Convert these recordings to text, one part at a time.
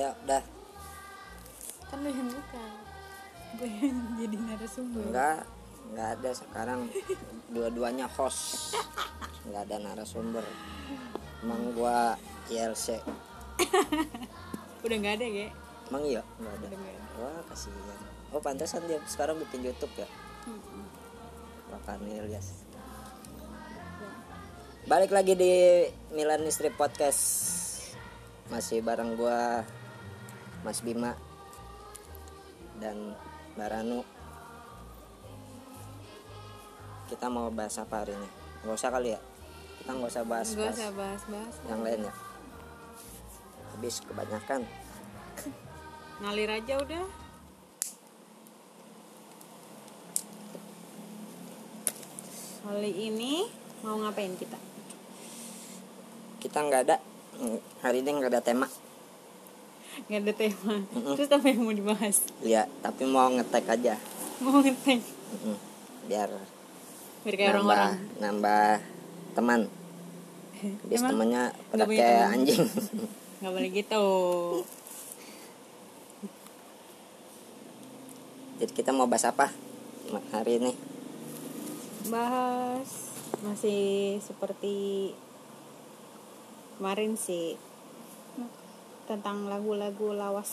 ayo dah. Kan lu yang buka. Gue yang jadi narasumber. Enggak enggak ada sekarang. Dua-duanya host. Enggak ada narasumber. Emang gua ILC udah nggak ada ya emang iya? Enggak ada. Udah nggak ada. Wah kasihan. Oh pantesan dia sekarang bikin YouTube ya? Bapak Ilyas balik lagi di Milan Istri Podcast. Masih bareng gua Mas Bima dan Mbak Ranu. Kita mau bahas apa hari ini? Nggak usah kali ya? Kita nggak usah bahas, Gak bahas usah bahas-bahas. Yang lain ya? Habis kebanyakan. Ngalir aja udah. Kali ini mau ngapain kita? Kita nggak ada. Hari ini nggak ada tema nggak ada tema. Terus apa yang mau dibahas? Ya tapi mau ngetek aja. Mau ngetek. Mm-mm. biar biar kayak nambah orang-orang. nambah teman. Habis Emang temennya pada kayak anjing. Nggak boleh gitu. Jadi kita mau bahas apa hari ini? Bahas masih seperti kemarin sih tentang lagu-lagu lawas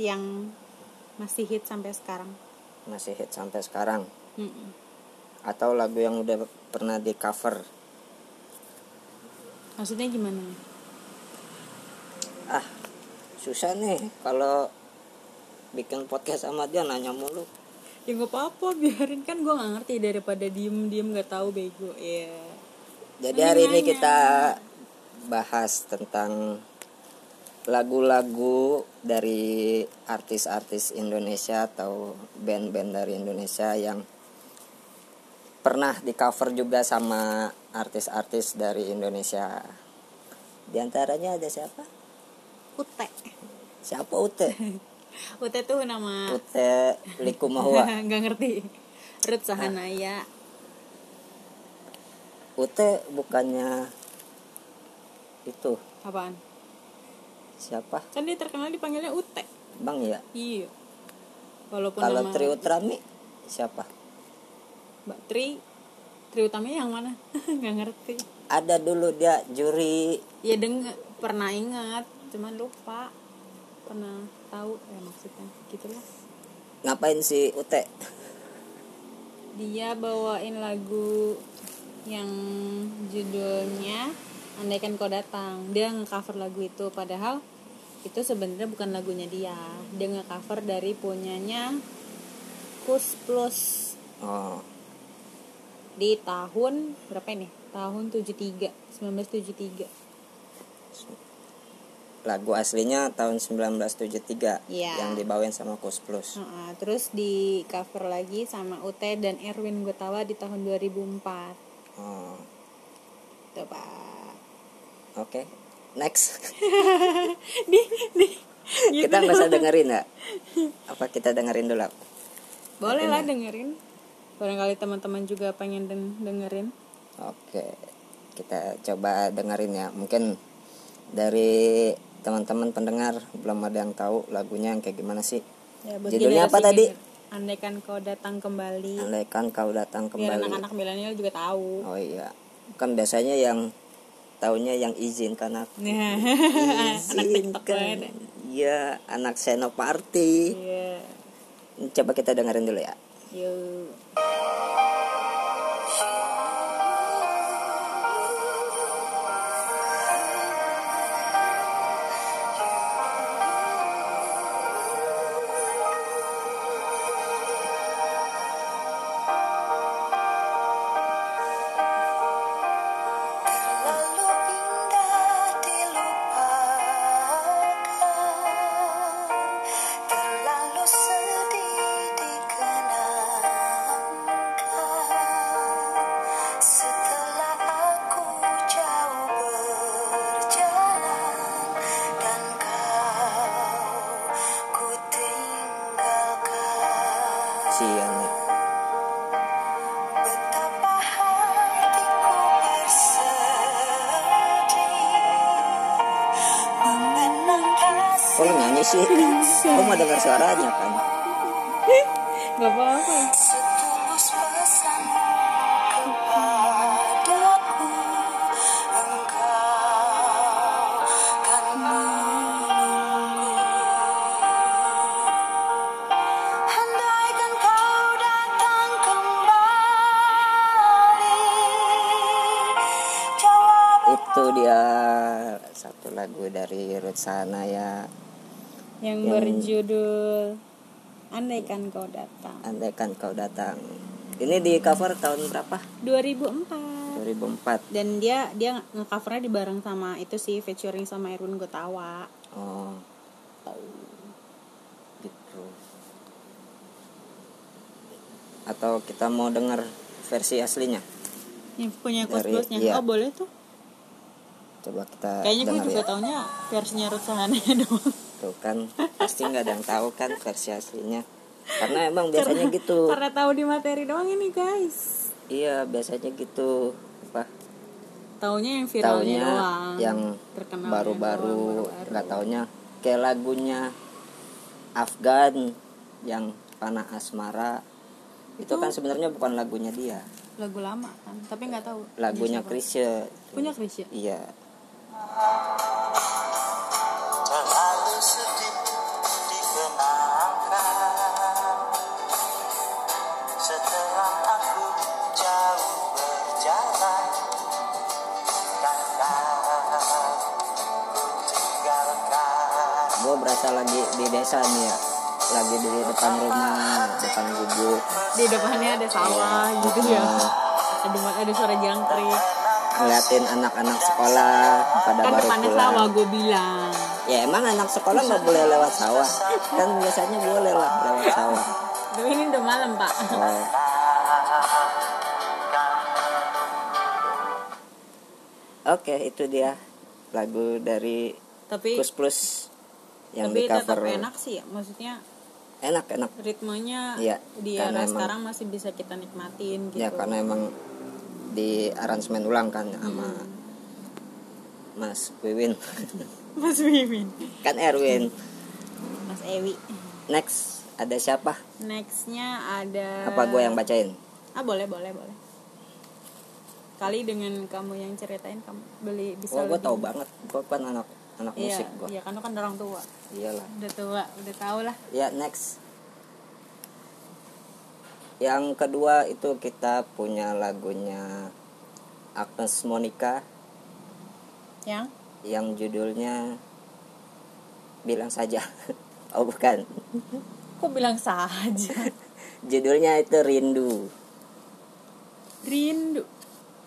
yang masih hit sampai sekarang. Masih hit sampai sekarang? Mm-mm. atau lagu yang udah pernah di cover? Maksudnya gimana ah susah nih kalau bikin podcast sama dia nanya mulu. Ya nggak apa-apa biarin. Kan gue nggak ngerti daripada diem diem nggak tahu bego. Ya Jadi hari ini kita bahas tentang lagu-lagu dari artis-artis Indonesia atau band-band dari Indonesia yang pernah di cover juga sama artis-artis dari Indonesia. Di antaranya ada siapa? Ute Siapa Ute? Ute tuh nama Ute Likumahua. nggak ngerti Ruth Sahanaya Ute bukannya itu apaan siapa? kan dia terkenal dipanggilnya Ute Bang ya? iya. Walaupun Kalau nama Tri Utrami siapa? Mbak Tri Tri utamanya yang mana? Nggak ngerti. Ada dulu dia juri. Ya deng pernah ingat. Cuman lupa. Pernah tahu ya maksudnya. Gitulah. Ngapain si Ute dia bawain lagu yang judulnya andaikan kau datang. Dia ngecover lagu itu padahal itu sebenarnya bukan lagunya dia. Dia ngecover dari punyanya Kus Plus. Oh. Di tahun berapa ini? Tahun 73 1973 lagu aslinya tahun 1973 Iya. yang dibawain sama Kus Plus. Heeh, terus di cover lagi sama Ute dan Erwin Gutawa di tahun 2004 oh. Tuh pak. Oke next. Di di. Gitu kita nggak usah dengerin ya. Apa kita dengerin dulu? Boleh lah dengerin. Barangkali teman-teman juga pengen den- dengerin. Oke. Kita coba dengerin ya. Mungkin dari teman-teman pendengar belum ada yang tahu lagunya yang kayak gimana sih? Ya, Judulnya apa tadi? andaikan kau datang kembali. Andaikan kau datang biar kembali. anak-anak milenial juga tahu. Oh iya, kan biasanya yang taunya yang izinkan aku. Ya, anak TikTok Izinkan. banget Iya, anak senoparty. Iya. Coba kita dengerin dulu ya. Yuk. Dia satu lagu dari Ruth Sahanaya yang Yang- berjudul andaikan kau datang. Andaikan kau datang. Ini di cover tahun berapa? 2004 2004 dan dia dia ngecovernya di bareng sama itu sih featuring sama Erwin Gotawa. Oh. Gitu. Atau kita mau dengar versi aslinya? Yang punya Dari- iya. oh boleh tuh coba kita kayaknya gue juga ya. taunya versinya Ruth Sahanaya doang. Tuh kan pasti nggak ada yang tahu kan versi aslinya. Karena emang biasanya gitu. karena tahu di materi doang ini guys. Iya biasanya gitu. Apa? Taunya yang viralnya taunya doang yang baru-baru nggak taunya. Kayak lagunya Afgan yang panah asmara. Itu kan sebenarnya bukan lagunya dia. lagu lama kan tapi nggak tahu lagunya. Chrisye punya Krisya iya terlalu sedih dikenangkan setelah aku jauh berjalan dan kau tinggalkan gue berasa lagi di desa nih ya. Lagi di depan rumah depan gubuk di depannya ada sawah gitu ya. Ada ada suara jangkrik ngeliatin anak-anak sekolah pada kan baru pulang sawah gue bilang ya emang anak sekolah nggak boleh lewat sawah kan biasanya boleh lah lewat sawah tapi ini udah malam pak oh. Oke, itu dia lagu dari tapi Kus Plus yang tapi di cover. enak sih ya maksudnya Enak, enak. ritmenya Iya, di karena era emang- sekarang masih bisa kita nikmatin gitu Ya karena emang di aransemen ulang kan sama Hmm. Mas Wiwin. Mas Wiwin kan Erwin. Mas Ewi Next ada siapa? nextnya ada Apa gue yang bacain? ah boleh boleh boleh kali dengan kamu yang ceritain kamu beli bisa Oh, gue tahu banget. Gue kan anak anak iya musik gue. iya kan lu kan orang tua Iyalah. udah tua udah tau lah Ya next. Yang kedua itu kita punya lagunya Agnes Monica yang yang judulnya bilang saja. oh bukan. kok bilang saja Judulnya itu Rindu. rindu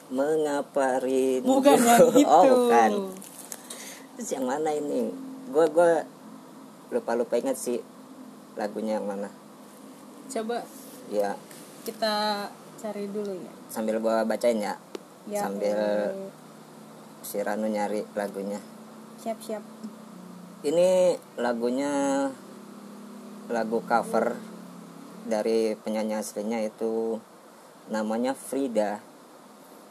Mengapa rindu? bukan yang itu oh bukan. Terus yang mana ini? Gue gue lupa lupa ingat sih lagunya yang mana. coba Ya kita cari dulu ya sambil gue bacain ya. ya sambil boleh. si Ranu nyari lagunya. siap siap Ini lagunya lagu cover dari penyanyi aslinya itu namanya Frida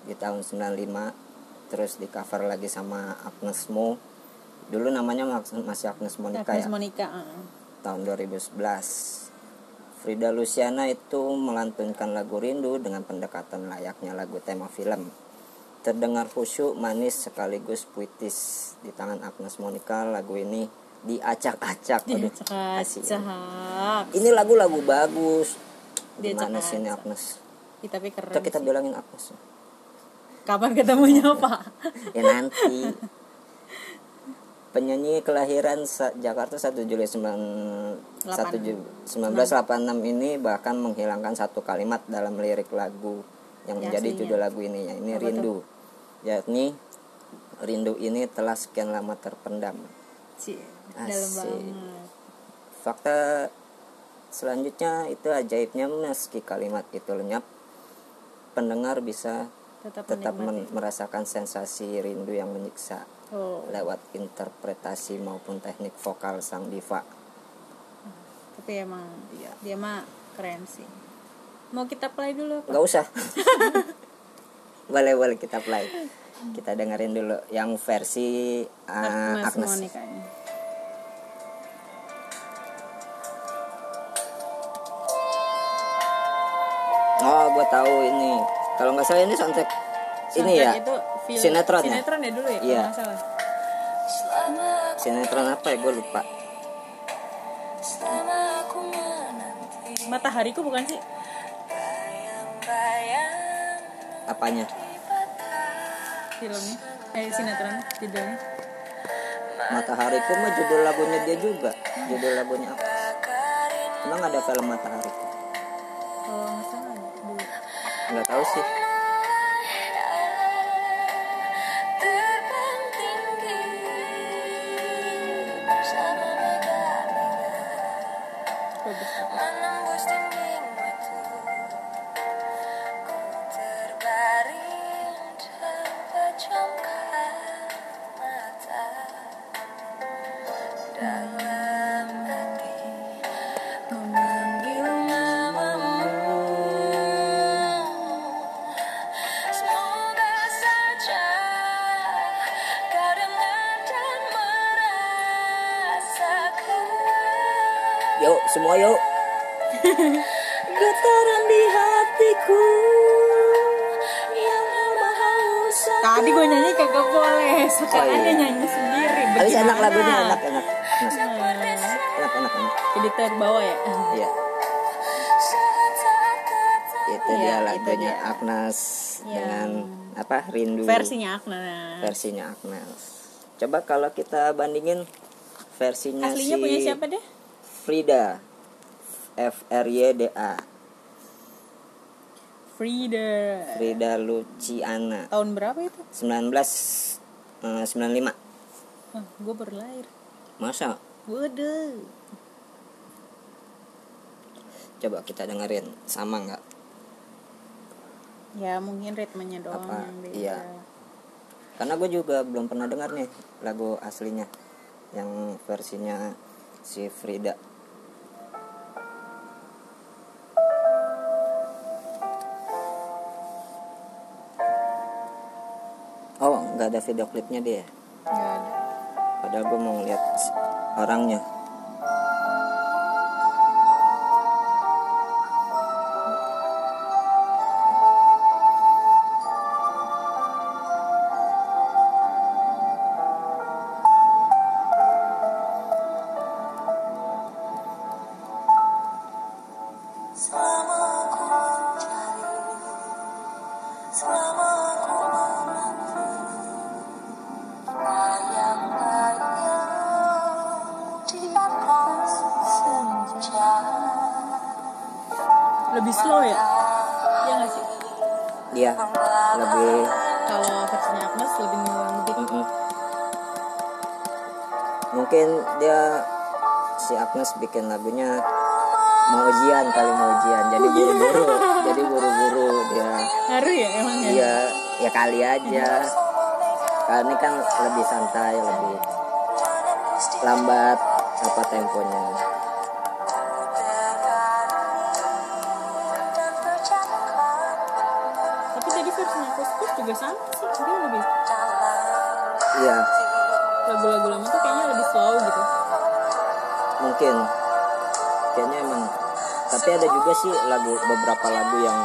di tahun 95 terus di cover lagi sama Agnes Mo dulu namanya masih Agnes Monica Agnes ya Monica ah. tahun 2011 Frida Luciana itu melantunkan lagu rindu dengan pendekatan layaknya lagu tema film. Terdengar khusyuk manis sekaligus puitis. Di tangan Agnes Monica lagu ini diacak-acak. Dia Aduh, kasihan. cakap ini lagu-lagu bagus. Gimana sih ini. Agnes? Ih, tapi keren kita sih. bilangin Agnes. Kapan ketemunya pak? Ya nanti penyanyi kelahiran sa- Jakarta 1 Juli 9 1 Ju- 1986 ini bahkan menghilangkan satu kalimat dalam lirik lagu yang Ya, menjadi aslinya. judul lagu ini ya ini Apa rindu. Yakni rindu ini telah sekian lama terpendam. Cie, Asik. fakta selanjutnya itu ajaibnya meski kalimat itu lenyap pendengar bisa tetap, tetap merasakan sensasi rindu yang menyiksa Betul. lewat interpretasi maupun teknik vokal sang diva hmm. tapi emang iya. dia mah keren sih mau kita play dulu apa? nggak usah boleh boleh kita play kita dengerin dulu yang versi uh, Agnes, ya. Oh, gue tahu ini. Kalau nggak salah ini soundtrack, soundtrack ini ya. Itu film sinetron ya? sinetron ya dulu ya Iya. salah. Sinetron apa ya? Gue lupa. Matahariku bukan sih? Apanya? Filmnya. Eh sinetron judulnya. Matahariku mah judul lagunya dia juga. Judul lagunya apa? Emang ada film Matahariku? Dulu nggak tahu sih yuk getaran di hatiku yang haus tadi gue nyanyi kagak boleh sekarang Oh, iya. dia nyanyi sendiri tapi enak lagunya enak enak. Enak Hmm, enak enak, enak. jadi terbawa ya? Iya. Itu Iya, dia itu lagunya dia. Agnes Iya. dengan apa rindu. Versinya Akna versinya Agnes. Coba kalau kita bandingin versinya aslinya si punya siapa deh? Frida F R Y D A. Frida. Frida Luciana. Tahun berapa itu? 19 eh, 95 oh, gue baru lahir. Masa? Waduh. Coba kita dengerin sama nggak? Ya mungkin ritmenya doang Apa? yang beda. Iya. karena gue juga belum pernah dengar nih lagu aslinya. Yang versinya si Frida nggak ada video klipnya dia nggak ada. Padahal gue mau ngeliat orangnya ngaruh ya emang ya? Dia ya kali aja. Kali ini kan lebih santai lebih lambat apa temponya. Tapi tadi versinya Kuskus juga sama sih dia lebih iya. lagu-lagu lama tuh kayaknya lebih slow gitu. Mungkin. Kayaknya emang. Tapi ada juga sih lagu beberapa lagu yang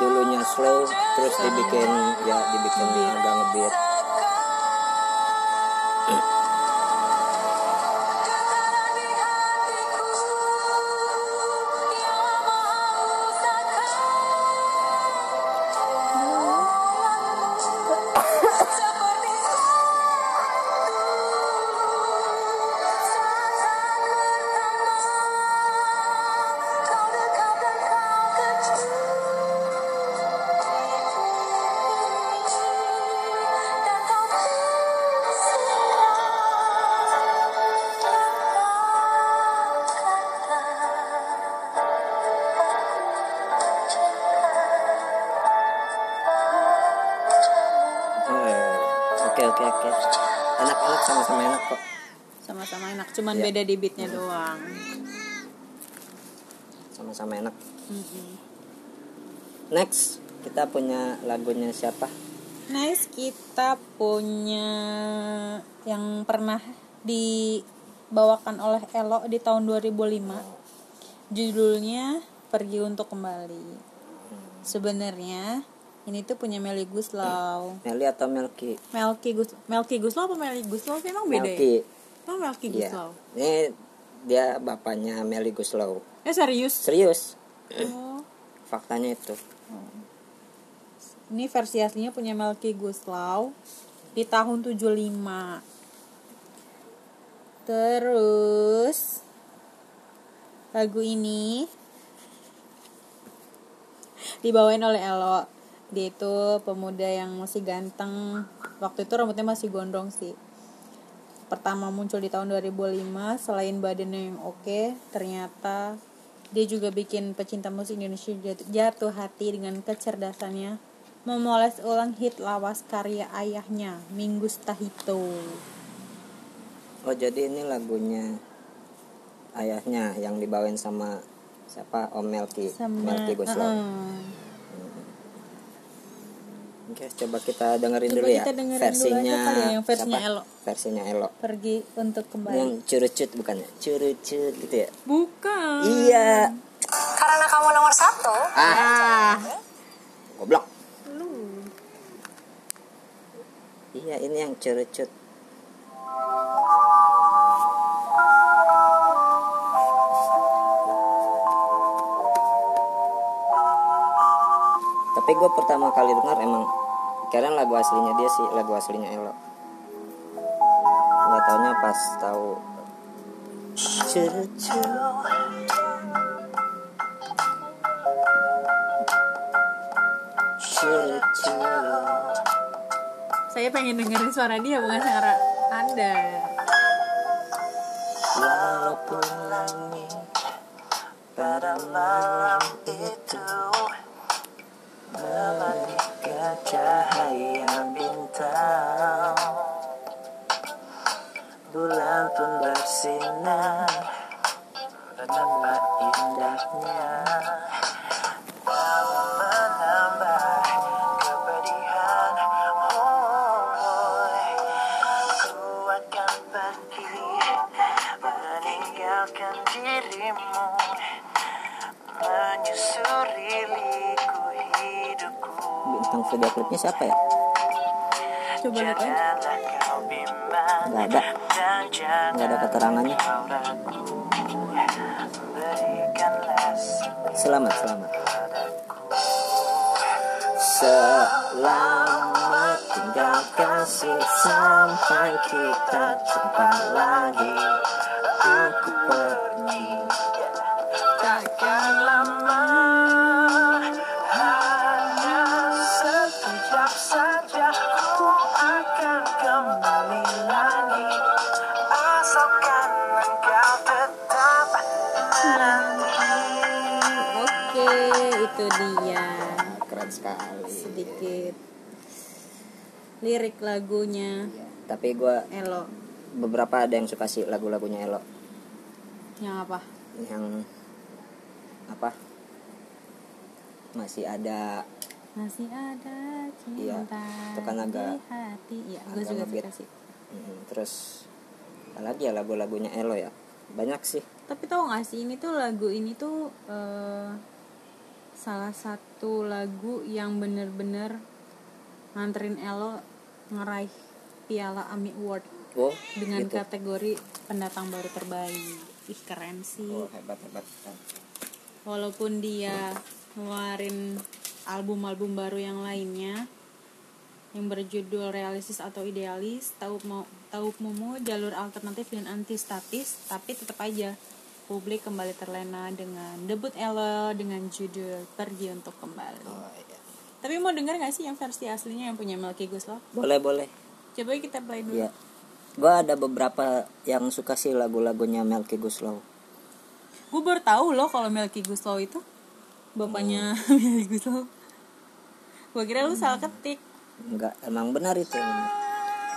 dulunya slow terus dibikin ya dibikin agak ngebeat enak enak sama-sama enak kok. Sama-sama enak cuman Iya. beda di beatnya doang. Sama-sama enak. Mm-mm. next kita punya lagunya siapa? Nice kita punya yang pernah dibawakan oleh Elo di tahun 2005 judulnya Pergi Untuk Kembali. Sebenarnya ini tuh punya Melly Guslau Meli atau Melki Melki Gus Melki Guslau apa Melly Guslau sih emang beda Melki ya? Oh Melki iya. Guslau ini dia bapaknya Meli Guslow Eh serius? Serius. Oh. faktanya itu. Ini versi aslinya punya Melki Guslau di tahun 75. Terus lagu ini dibawain oleh Elo. Dia itu pemuda yang masih ganteng. Waktu itu rambutnya masih gondrong sih. Pertama muncul di tahun 2005, selain badannya yang oke, ternyata dia juga bikin pecinta musik Indonesia jatuh, jatuh hati dengan kecerdasannya memoles ulang hit lawas karya ayahnya, Minggus Tahito. oh jadi ini lagunya ayahnya yang dibawain sama siapa Om Melki Sama Melki Guslow Heeh. Oke, coba kita dengerin Coba dulu ya kita dengerin dulu versinya aja kali ya, yang versinya siapa? Elo. Versinya Elo. Pergi untuk kembali. Yang curucut bukan ya? Curucut gitu ya? Bukan. Iya. Karena kamu nomor satu, Ah, Ah, goblok. lu. Iya, ini yang curucut. Tapi gue pertama kali dengar emang kira lagu aslinya dia sih, lagu aslinya Elo. Gak taunya pas tahu. Saya pengen dengerin suara dia bukan suara Anda. Walaupun langit pada malam itu Melihat cahaya bintang. Bulan pun bersinar. Betapa indahnya video klipnya siapa ya? Coba lihat aja. Janganlah kau bimbang Gak ada. dan jangan Gak ada keterangannya. Selamat, selamat. Selamat. Tinggal kasih Sampai kita jumpa lagi. Aku lirik lagunya Tapi gue Elo. beberapa ada yang suka sih lagu-lagunya Elo Yang apa? Yang Apa Masih ada Masih ada cinta Iya, itu kan agak- di hati. Iya, gue juga suka sih. mm, Terus lagi ya lagu-lagunya Elo ya Banyak sih Tapi tau gak sih ini tuh lagu ini tuh eh, salah satu lagu yang bener-bener nganterin Elo ngeraih piala AMI Award Oh dengan gitu. kategori pendatang baru terbaik. Ih keren sih. Oh hebat hebat Walaupun dia ngeluarin album-album baru yang lainnya yang berjudul realistis atau idealis, tahu mau tahu mumu jalur alternatif dan anti statis, tapi tetap aja publik kembali terlena dengan debut Elo dengan judul Pergi untuk Kembali. Oh iya Tapi mau denger gak sih yang versi aslinya yang punya Melky Guslow? Boleh boleh Coba kita play dulu. Iya Gue ada beberapa yang suka sih lagu-lagunya Melky Guslow Gue baru tahu loh kalau Melky Guslow itu bapaknya Hmm. Melky Guslow. Gue kira lu salah ketik. Enggak, emang benar itu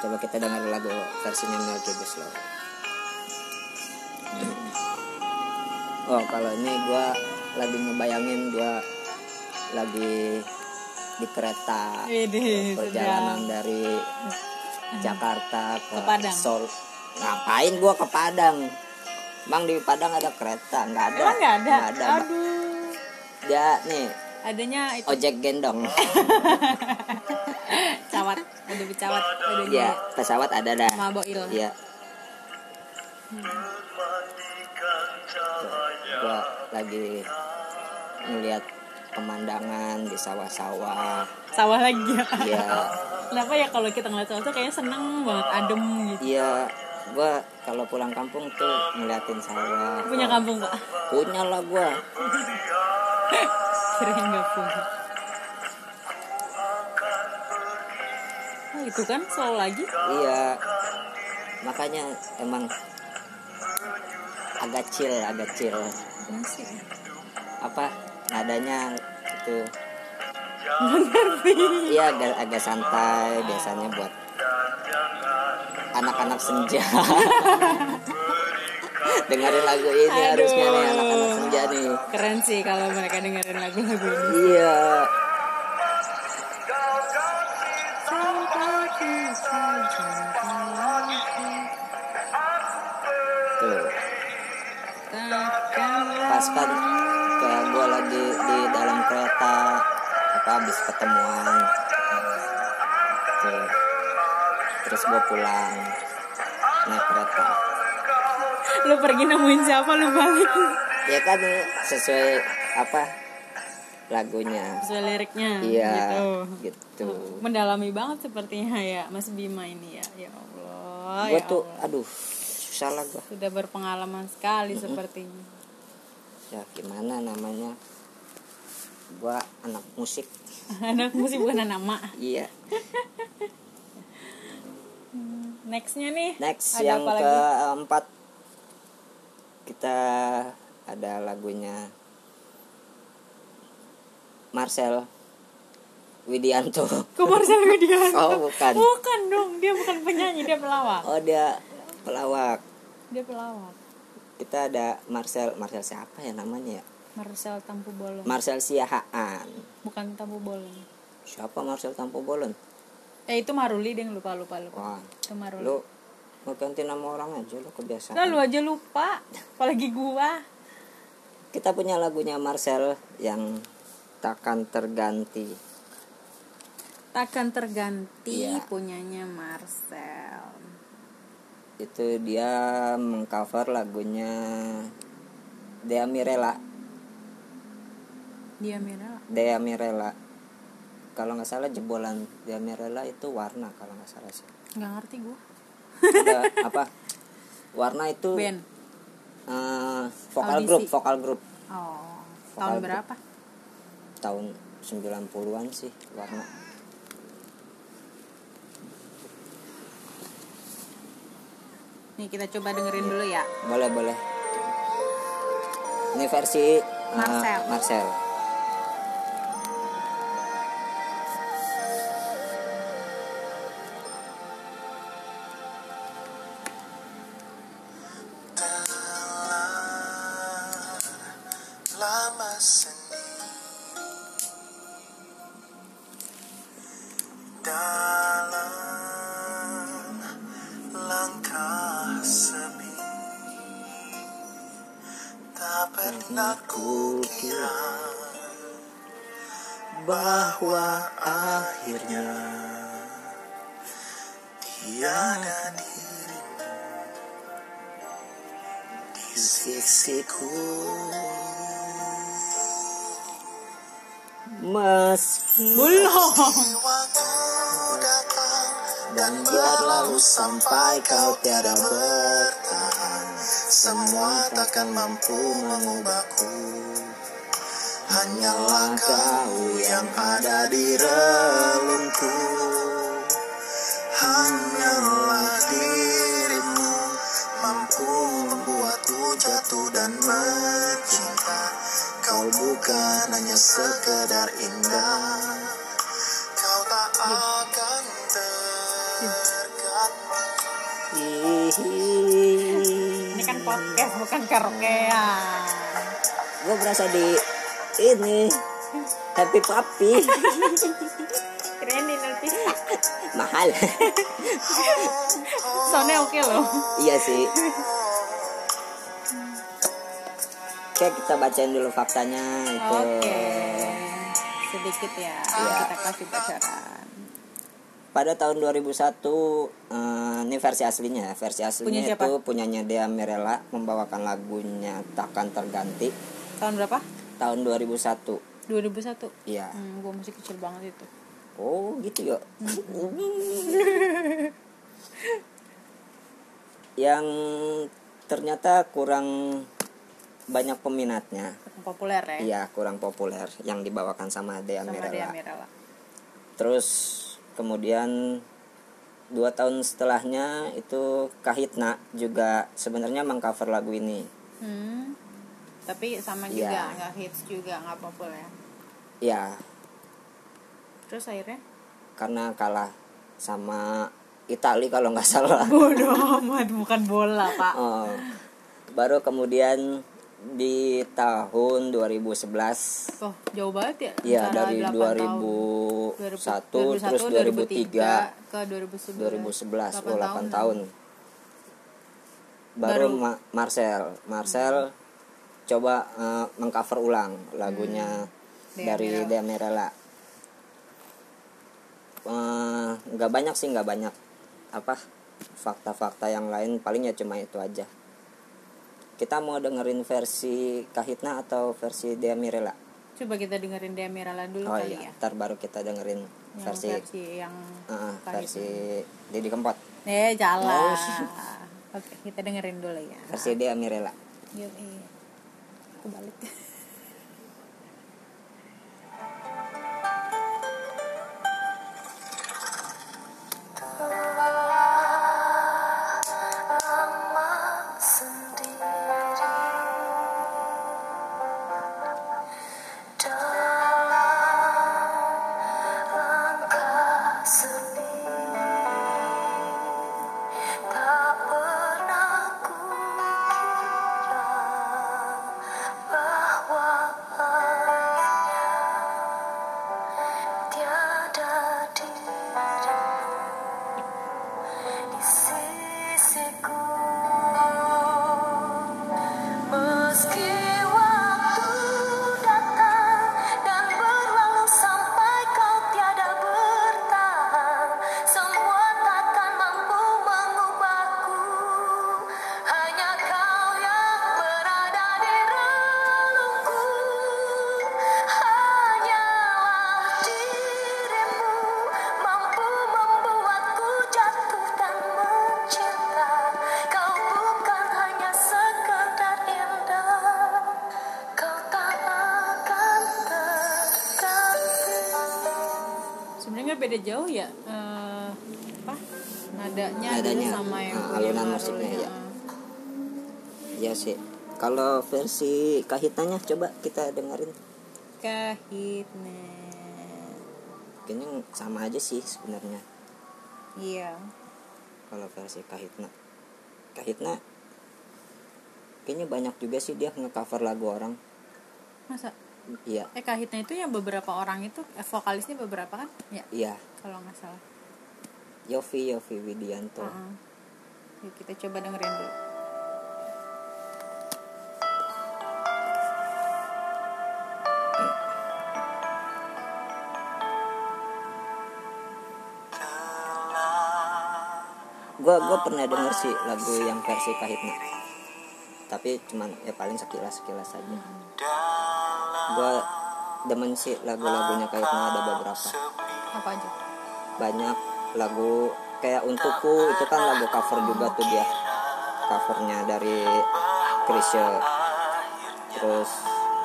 Coba kita dengar lagu versinya Melky Guslow Oh kalau ini gue lagi ngebayangin gue lagi di kereta Widih, perjalanan dari Jakarta ke, Ke Padang. Sol ngapain gua ke Padang? Bang di Padang ada kereta nggak ada. Emang nggak ada? Nggak ada. Aduh. dia nih. Adanya itu. Ojek gendong. Cawat. Ada pesawat adanya ya pesawat ada dah. Maboil. Iya. Gua lagi ngeliat pemandangan di sawah-sawah. sawah lagi ya Iya, kenapa ya kalau kita ngeliat sawah tuh kayaknya seneng banget adem gitu iya. Gua kalau pulang kampung tuh ngeliatin sawah. punya kampung pak Punya lah gua. kirain nggak punya oh, itu kan selalu lagi Iya. Makanya emang agak chill, agak chill. Masih. Apa nadanya itu Iya agak agak santai biasanya buat anak-anak senja. Dengerin lagu ini Aduh. harusnya nih anak-anak senja nih. keren sih kalau mereka dengerin lagu-lagu ini Iya. Tuh, pas kan kayak gue lagi di dalam kereta apa habis ketemuan. Tuh. Terus gue pulang naik kereta. lu pergi nemuin siapa lu balik Ya kan sesuai apa lagunya. sesuai liriknya Iya, gitu gitu. mendalami banget sepertinya ya Mas Bima ini ya ya Allah Gue ya tuh, Allah. aduh, susah lah gue. sudah berpengalaman sekali sepertinya Ya gimana namanya? Gue anak musik. anak musik bukan anak mak Iya. nextnya nih Next ada yang apa lagi keempat kita ada lagunya Marcel Widianto. Kok Marcel Widianto Oh bukan. bukan dong dia bukan penyanyi dia pelawak Oh dia pelawak. dia pelawak Kita ada Marcel Marcel siapa ya namanya ya? Marcel Tampu Bolon Marcel Siahaan. bukan Tampu Bolon Siapa Marcel Tampu Bolon? eh itu Maruli deh lupa lupa lupa Wah, itu Maruli lu mau ganti nama orang aja lu kebiasaan. Lah lu aja lupa apalagi gua Kita punya lagunya Marcel yang takkan terganti. takkan terganti Iya. punyanya Marcel Itu dia mengcover lagunya Dea Mirela. dia merah Dea Mirela. Kalau nggak salah jebolan Dea Mirela itu warna kalau nggak salah sih. nggak ngerti gua Ada apa? Warna itu band eh, vokal Audisi. grup, vokal grup oh Vokal tahun grup. berapa tahun 90-an sih warna. Nih kita coba dengerin dulu ya Boleh, boleh. Ini versi Marcel. Marcel. Dan berlalu sampai kau tiada bertahan. Semua takkan mampu mengubahku. Hanyalah kau yang ada di relungku. Hanyalah dirimu mampu membuatku jatuh dan mencinta Kau bukan hanya sekedar indah ini kan podcast bukan karaokean. Gue berasa di ini happy papi keren nih nanti. Mahal. Soundnya oke loh. Iya sih. Oke kita bacain dulu faktanya itu. Oke. Sedikit ya Iya. kita kasih bocoran pada tahun 2001 eh, ini versi aslinya versi aslinya Punya siapa? itu punyanya Dea Mirella membawakan lagunya takkan terganti. Tahun berapa? Tahun 2001 2001 iya. Hmm, gue masih kecil banget itu. Oh gitu ya? Yang ternyata kurang banyak peminatnya. Kurang populer ya? Iya kurang populer. Yang dibawakan sama Dea sama Mirella. Dea Mirella. Terus kemudian dua tahun setelahnya itu Kahitna juga sebenarnya mengcover lagu ini hmm. tapi sama Iya. juga nggak hits juga nggak populer ya terus akhirnya karena kalah sama Itali kalau nggak salah bodoh amat bukan bola pak Oh. baru kemudian di tahun 2011 oh jauh banget ya? Ya Antara dari 8 tahun. 2001 terus 2003 ke 2011 2011 oh 8 tahun. baru, Baru. Ma- Marcel. Marcel coba eh, mengcover ulang lagunya Dea dari Mirella Eh, nggak banyak sih nggak banyak apa fakta-fakta yang lain. Paling ya cuma itu aja kita mau dengerin versi Kahitna atau versi Dea Mirella coba kita dengerin Dea Mirella dulu oh kali iya ya. ntar baru kita dengerin yang versi versi, yang Kahitna. versi Didi Kempot. Eh jalan. Oh. oke kita dengerin dulu ya. Versi Dea Mirella Yuk, iya. kebalik Tak jauh ya eh, apa nadanya, Nadanya, sama yang punya alunan musiknya, ya. ya. sih. Kalau versi Kahitnanya coba kita dengerin. Kahitna kayaknya sama aja sih sebenarnya. Iya. Kalau versi Kahitna. Kahitna kayaknya banyak juga sih dia nge-cover lagu orang. Masa? Iya. Eh Kahitna itu yang beberapa orang itu eh, vokalisnya beberapa kan? Ya iya kalau nggak salah. Yofi Yofi Widianto. Heeh. Yuk kita coba dengerin dulu. Gua gua pernah denger sih lagu yang versi Kahitna tapi cuman ya paling sekilas sekilas aja gua demen sih lagu-lagunya Kahitna ada beberapa. Apa aja banyak lagu kayak untukku itu kan lagu cover juga tuh dia. Covernya dari Krisya terus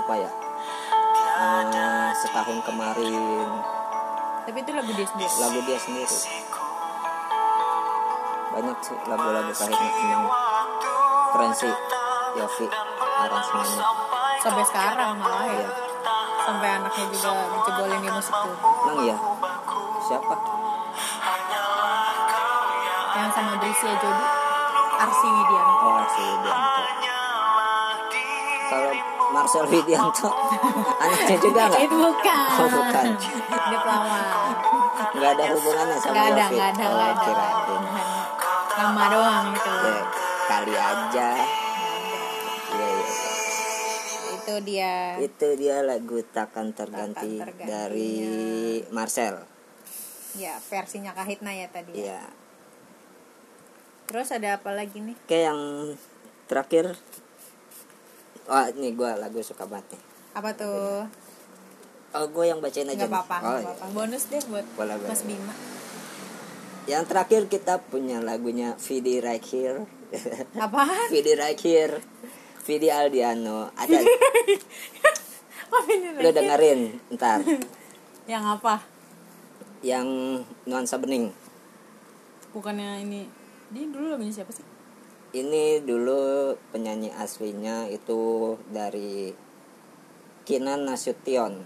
apa ya? Eh, setahun kemarin. Tapi itu lagu dia sendiri. Lagu dia sendiri. Banyak sih lagu-lagu kahitna emang keren sih. Yofi aransemennya. Sampai sekarang malah ya. Iya. sampai anaknya juga dicebolin di musik tuh. Emang iya? Siapa? yang sama Brisia Jodi Arsi Widianto. Oh Arsi Widianto. Kalau Marcel Widianto anaknya juga nggak? Itu bukan. Oh, bukan. dia pelawak nggak ada hubungannya sama nggak ada nggak ada oh, nggak ada. nama doang gitu ya kali aja. Iya iya. Itu itu dia. Itu dia lagu takkan terganti, Takkan Terganti. dari Marcel. Ya versinya Kahitna ya tadi ya. ya terus ada apa lagi nih? Oke yang terakhir. Wah ini gue lagu suka banget nih. Apa tuh? Oh gue yang bacain aja nih. apa-apa oh, iya. bonus deh buat boleh. Mas Bima. Yang terakhir kita punya lagunya Vidi Right Here apaan? Vidi Right Here Vidi Aldiano. Ada lu dengerin ntar. Yang apa? Yang nuansa bening. Bukannya ini dia dulu lagunya siapa sih? Ini dulu penyanyi aslinya itu dari Kinan Nasution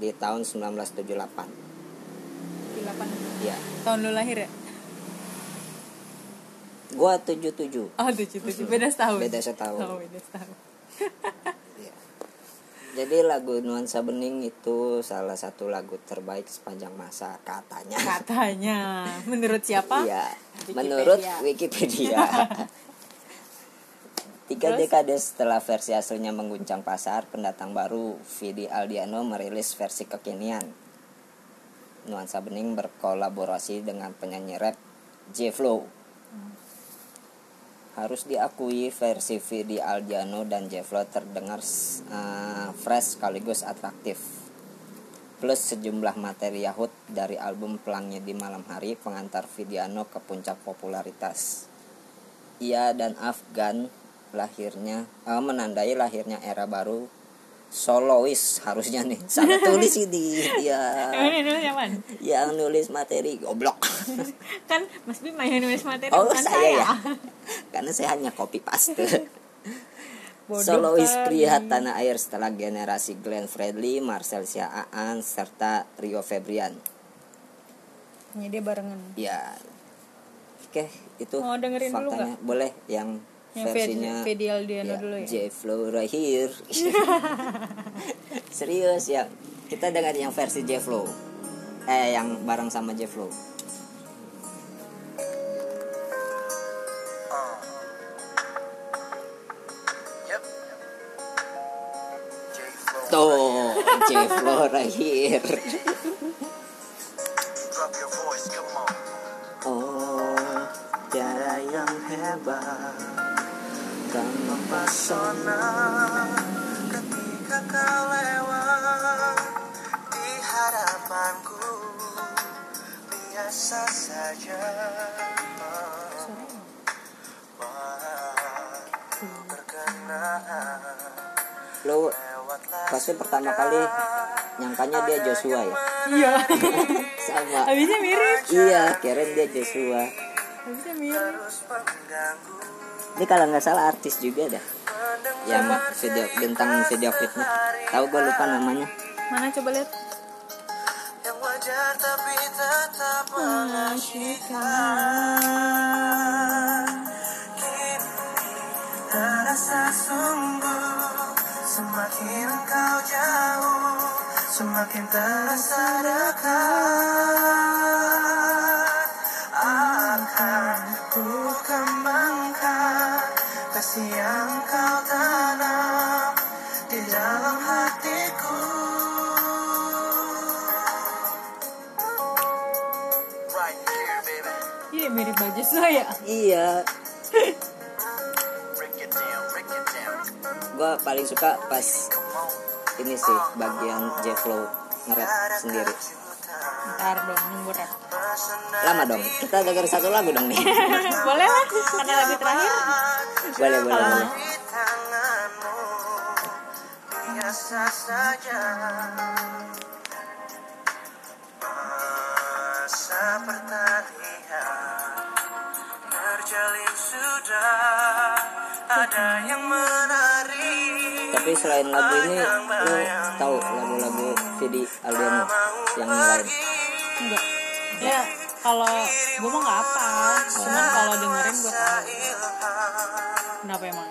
di tahun 1978 di 8 ya tahun lu lahir ya? Gua 77 oh tujuh tujuh. Beda setahun. Beda setahun. oh beda setahun. Ya. Jadi lagu Nuansa Bening itu salah satu lagu terbaik sepanjang masa katanya. katanya. Menurut siapa? Iya, Wikipedia. menurut Wikipedia. Tiga Terus? dekade setelah versi aslinya mengguncang pasar, pendatang baru Vidi Aldiano merilis versi kekinian. Nuansa Bening berkolaborasi dengan penyanyi rap J Flow. Harus diakui versi Vidi Aldiano dan J Flow terdengar eh, fresh sekaligus atraktif. Plus sejumlah materi Yahut dari album Pelangi di Malam Hari pengantar Vidiano ke puncak popularitas. Ia dan Afgan lahirnya eh, menandai lahirnya era baru. Solois harusnya nih. Salah tulis ini dia yang nulis materi goblok. Kan Mas Bima yang nulis materi oh bukan saya ya? Karena saya hanya copy paste solois pria tanah air setelah generasi Glenn Fredly, Marcel Siaan serta Rio Febrian. Ya, dia barengan. Ya. Oke itu Mau dengerin dulu faktanya. boleh yang, yang versinya Fedi Fedi Aldiano ya, dulu ya? J. Flow right here serius ya. Kita dengerin yang versi J. Flow eh yang bareng sama J. Flow J4 hebat. Mempesona ketika kau lewat Di harapanku biasa saja. Lo pasti pertama kali nyangkanya dia Joshua ya? Iya. Sama. Habisnya mirip iya keren dia Joshua. Habisnya mirip ini kalau nggak salah artis juga dah. Yang video bintang video klipnya tahu gue lupa namanya. Mana coba lihat. Yang wajar tapi tetap mengasyikan kini terasa sungguh semakin kau jauh semakin terasa dekat. Akan ku kembangkan kasih yang kau tanam di dalam hatiku. Right here baby. Iya mirip baju saya. Iya gue paling suka pas ini sih bagian J Flow nge-rap sendiri. Ntar dong nunggu rap. Lama dong kita denger satu lagu dong nih. Boleh lah karena lagu terakhir? Boleh boleh boleh. Di tanganmu biasa saja masa pertanian terjalin sudah ada yang menari tapi selain lagu ini lo tahu lagu-lagu Vidi Aldiano yang lain? Enggak. Ya kalau gue mah nggak apa. Cuman kalau dengerin gue tahu. Kenapa emang?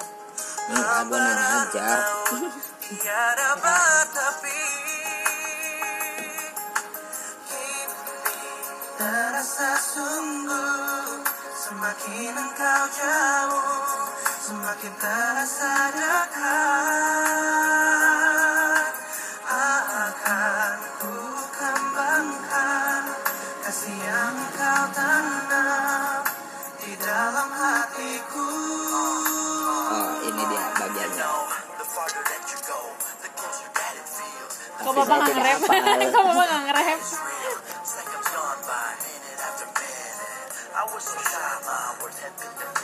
Gue nanya aja tiada batapi terasa sungguh semakin engkau jauh Semakin terasa dekat Akan ku kembangkan Kasih yang kau tanam Di dalam hatiku. Oh ini dia bagiannya Kok bapak nggak nge-rap? Kok bapak nggak nge-rap? I was so shy, my words had been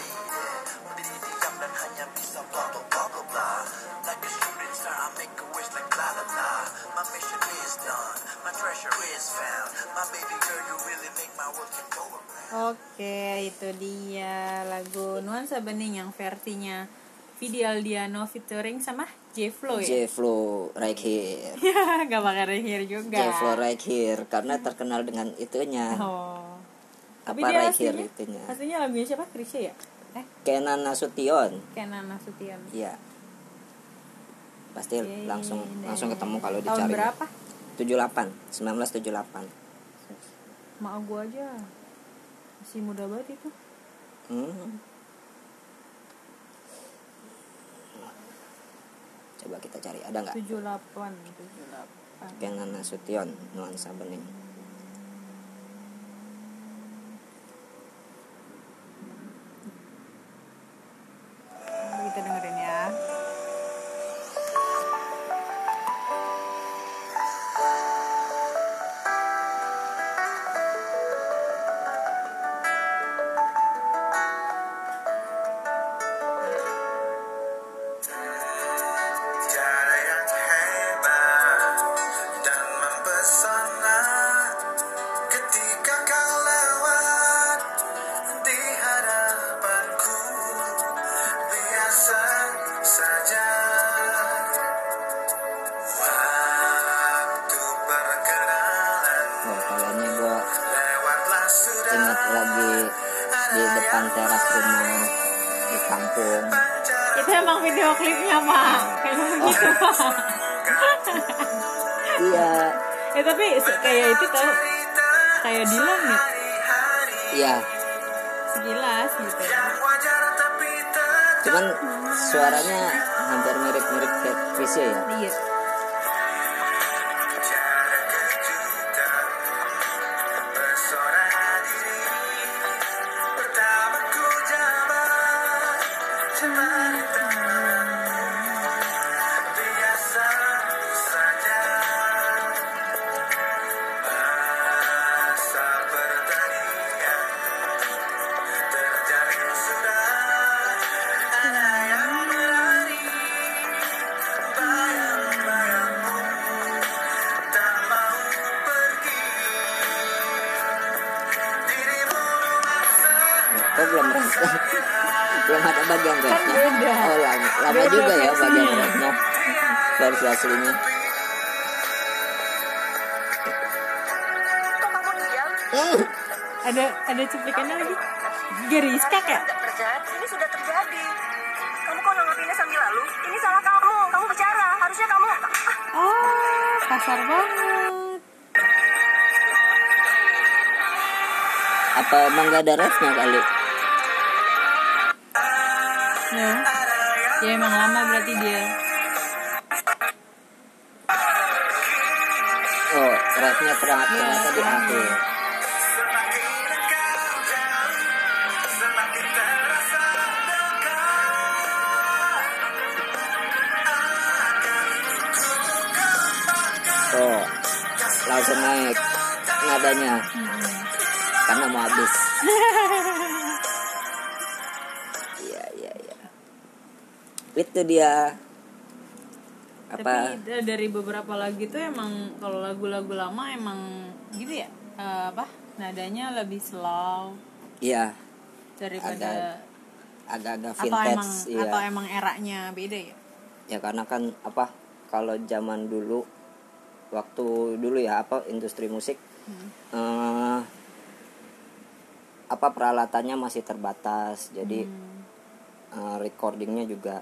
Oke, itu dia lagu Nuansa Bening yang versinya Vidi Aldiano featuring sama J-Flow ya? J-Flow right here Ya, gak pakai Rahir juga. J-Flow right here karena terkenal dengan itunya Oh. Tapi apa dia right here aslinya, itunya aslinya lagunya siapa? Krisya ya? Eh, Kenan Nasution Kenan Nasution. iya pasti Oke, langsung deh. langsung ketemu kalau Tahun dicari berapa? 78 1978 Mak gua aja masih muda banget itu. Hmm. Coba kita cari, ada nggak? 78, 78. Kenan Nasution, nuansa bening. Kamu diam? Hmm. ada ada cuplikannya lagi Geriska kayak Tidak terjadi. Ini sudah terjadi. Kamu kok nanggapinnya sambil lalu? Ini salah kamu. Kamu bicara. Harusnya kamu... oh kasar banget Apa emang gak ada rapnya kali? ya ya emang lama berarti dia Oh, rapnya ternyata, ternyata di akhir. Oh, langsung naik nadanya. Karena mau habis. Iya, iya, iya. Itu dia. Apa? tapi da- dari beberapa lagu itu emang kalau lagu-lagu lama emang gitu ya eh, apa nadanya lebih slow Iya, daripada agak-agak atau emang vintage. Iya. atau emang eranya beda ya ya karena kan apa kalau zaman dulu waktu dulu ya apa industri musik eh, apa peralatannya masih terbatas jadi eh, recordingnya juga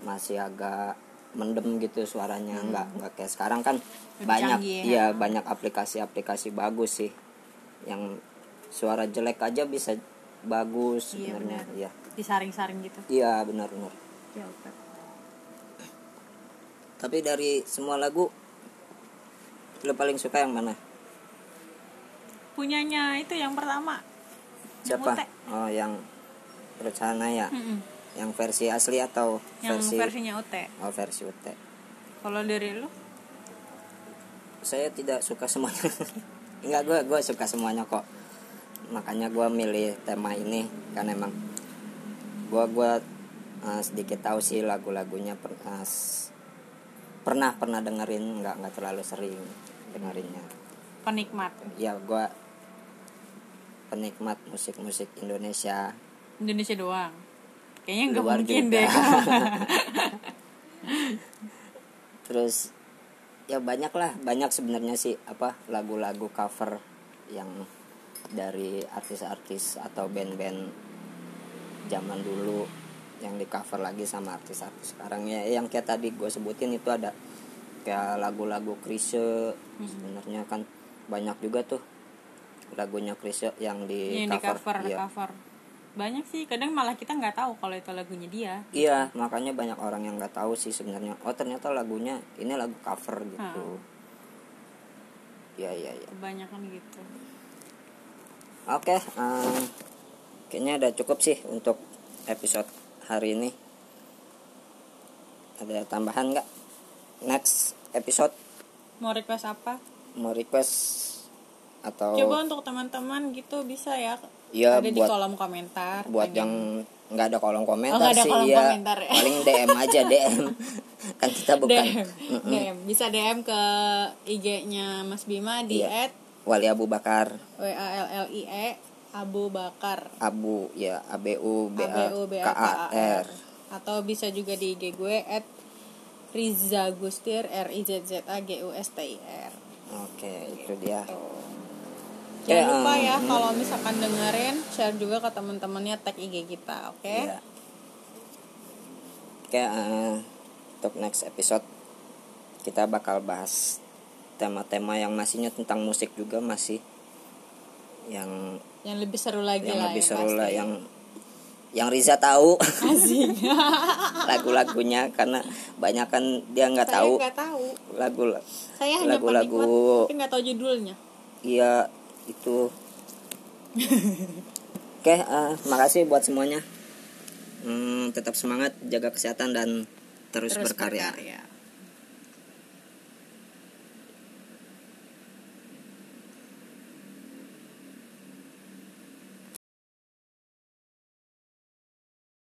masih agak mendem gitu suaranya nggak nggak kayak sekarang kan Lebih banyak canggih ya. iya banyak aplikasi-aplikasi bagus sih yang suara jelek aja bisa bagus Iya, sebenarnya benar. iya. Disaring-saring gitu. Iya benar benar. Ya tapi dari semua lagu lo paling suka yang mana? Punyanya itu yang pertama. Siapa? Oh yang Rucana ya? Mm-mm. Yang versi asli atau yang versi versinya Ute oh versi UT kalau dari lu? Saya tidak suka semuanya. Enggak gue gue suka semuanya kok. Makanya gue milih tema ini kan emang gue gue uh, sedikit tahu sih lagu-lagunya per- uh, pernah pernah dengerin nggak nggak terlalu sering dengerinnya. Penikmat? Ya gue penikmat musik-musik Indonesia. Indonesia doang kayaknya nggak mungkin juga. deh terus ya banyak lah banyak sebenarnya sih apa lagu-lagu cover yang dari artis-artis atau band-band zaman dulu yang di cover lagi sama artis-artis sekarang ya yang kayak tadi gue sebutin itu ada kayak lagu-lagu Krisye Hmm. sebenarnya kan banyak juga tuh lagunya Krisye yang di yang di cover, cover Iya. cover banyak sih kadang malah kita nggak tahu kalau itu lagunya dia Iya, makanya banyak orang yang nggak tahu sih sebenarnya. Oh ternyata lagunya ini lagu cover gitu. Iya iya iya. kebanyakan gitu Oke, em, kayaknya udah cukup sih untuk episode hari ini. Ada tambahan nggak? Next episode mau request apa mau request atau coba untuk teman-teman gitu bisa ya. Iya, ada di buat- kolom komentar buat pengen- yang nggak ada kolom komentar Oh, ada sih kolom ya komentar ya. paling DM aja DM kan kita bukan. DM, DM bisa DM ke IG-nya Mas Bima di Iya. at Wali Abu Bakar. W A L L I E Abu Bakar. Abu ya A B U B A K A K A A R. Atau bisa juga di IG gue at Riza Gustir R I Z Z A G U S T I R. Oke, itu dia. Jangan Ya, lupa ya kalau misalkan dengerin share juga ke teman-temannya tag IG kita, oke? Iya. Oke, eh, untuk next episode kita bakal bahas tema-tema yang masihnya tentang musik juga masih yang Yang lebih seru lagi yang lah lebih ya, seru pasti. lah yang yang Riza tahu lagu-lagunya karena banyak kan dia nggak tahu tahu. lagu Saya hanya lagu-lagu tapi nggak tahu judulnya. iya itu oke eh, makasih buat semuanya. Hmm, tetap semangat jaga kesehatan dan terus, Terus berkarya. berkarya.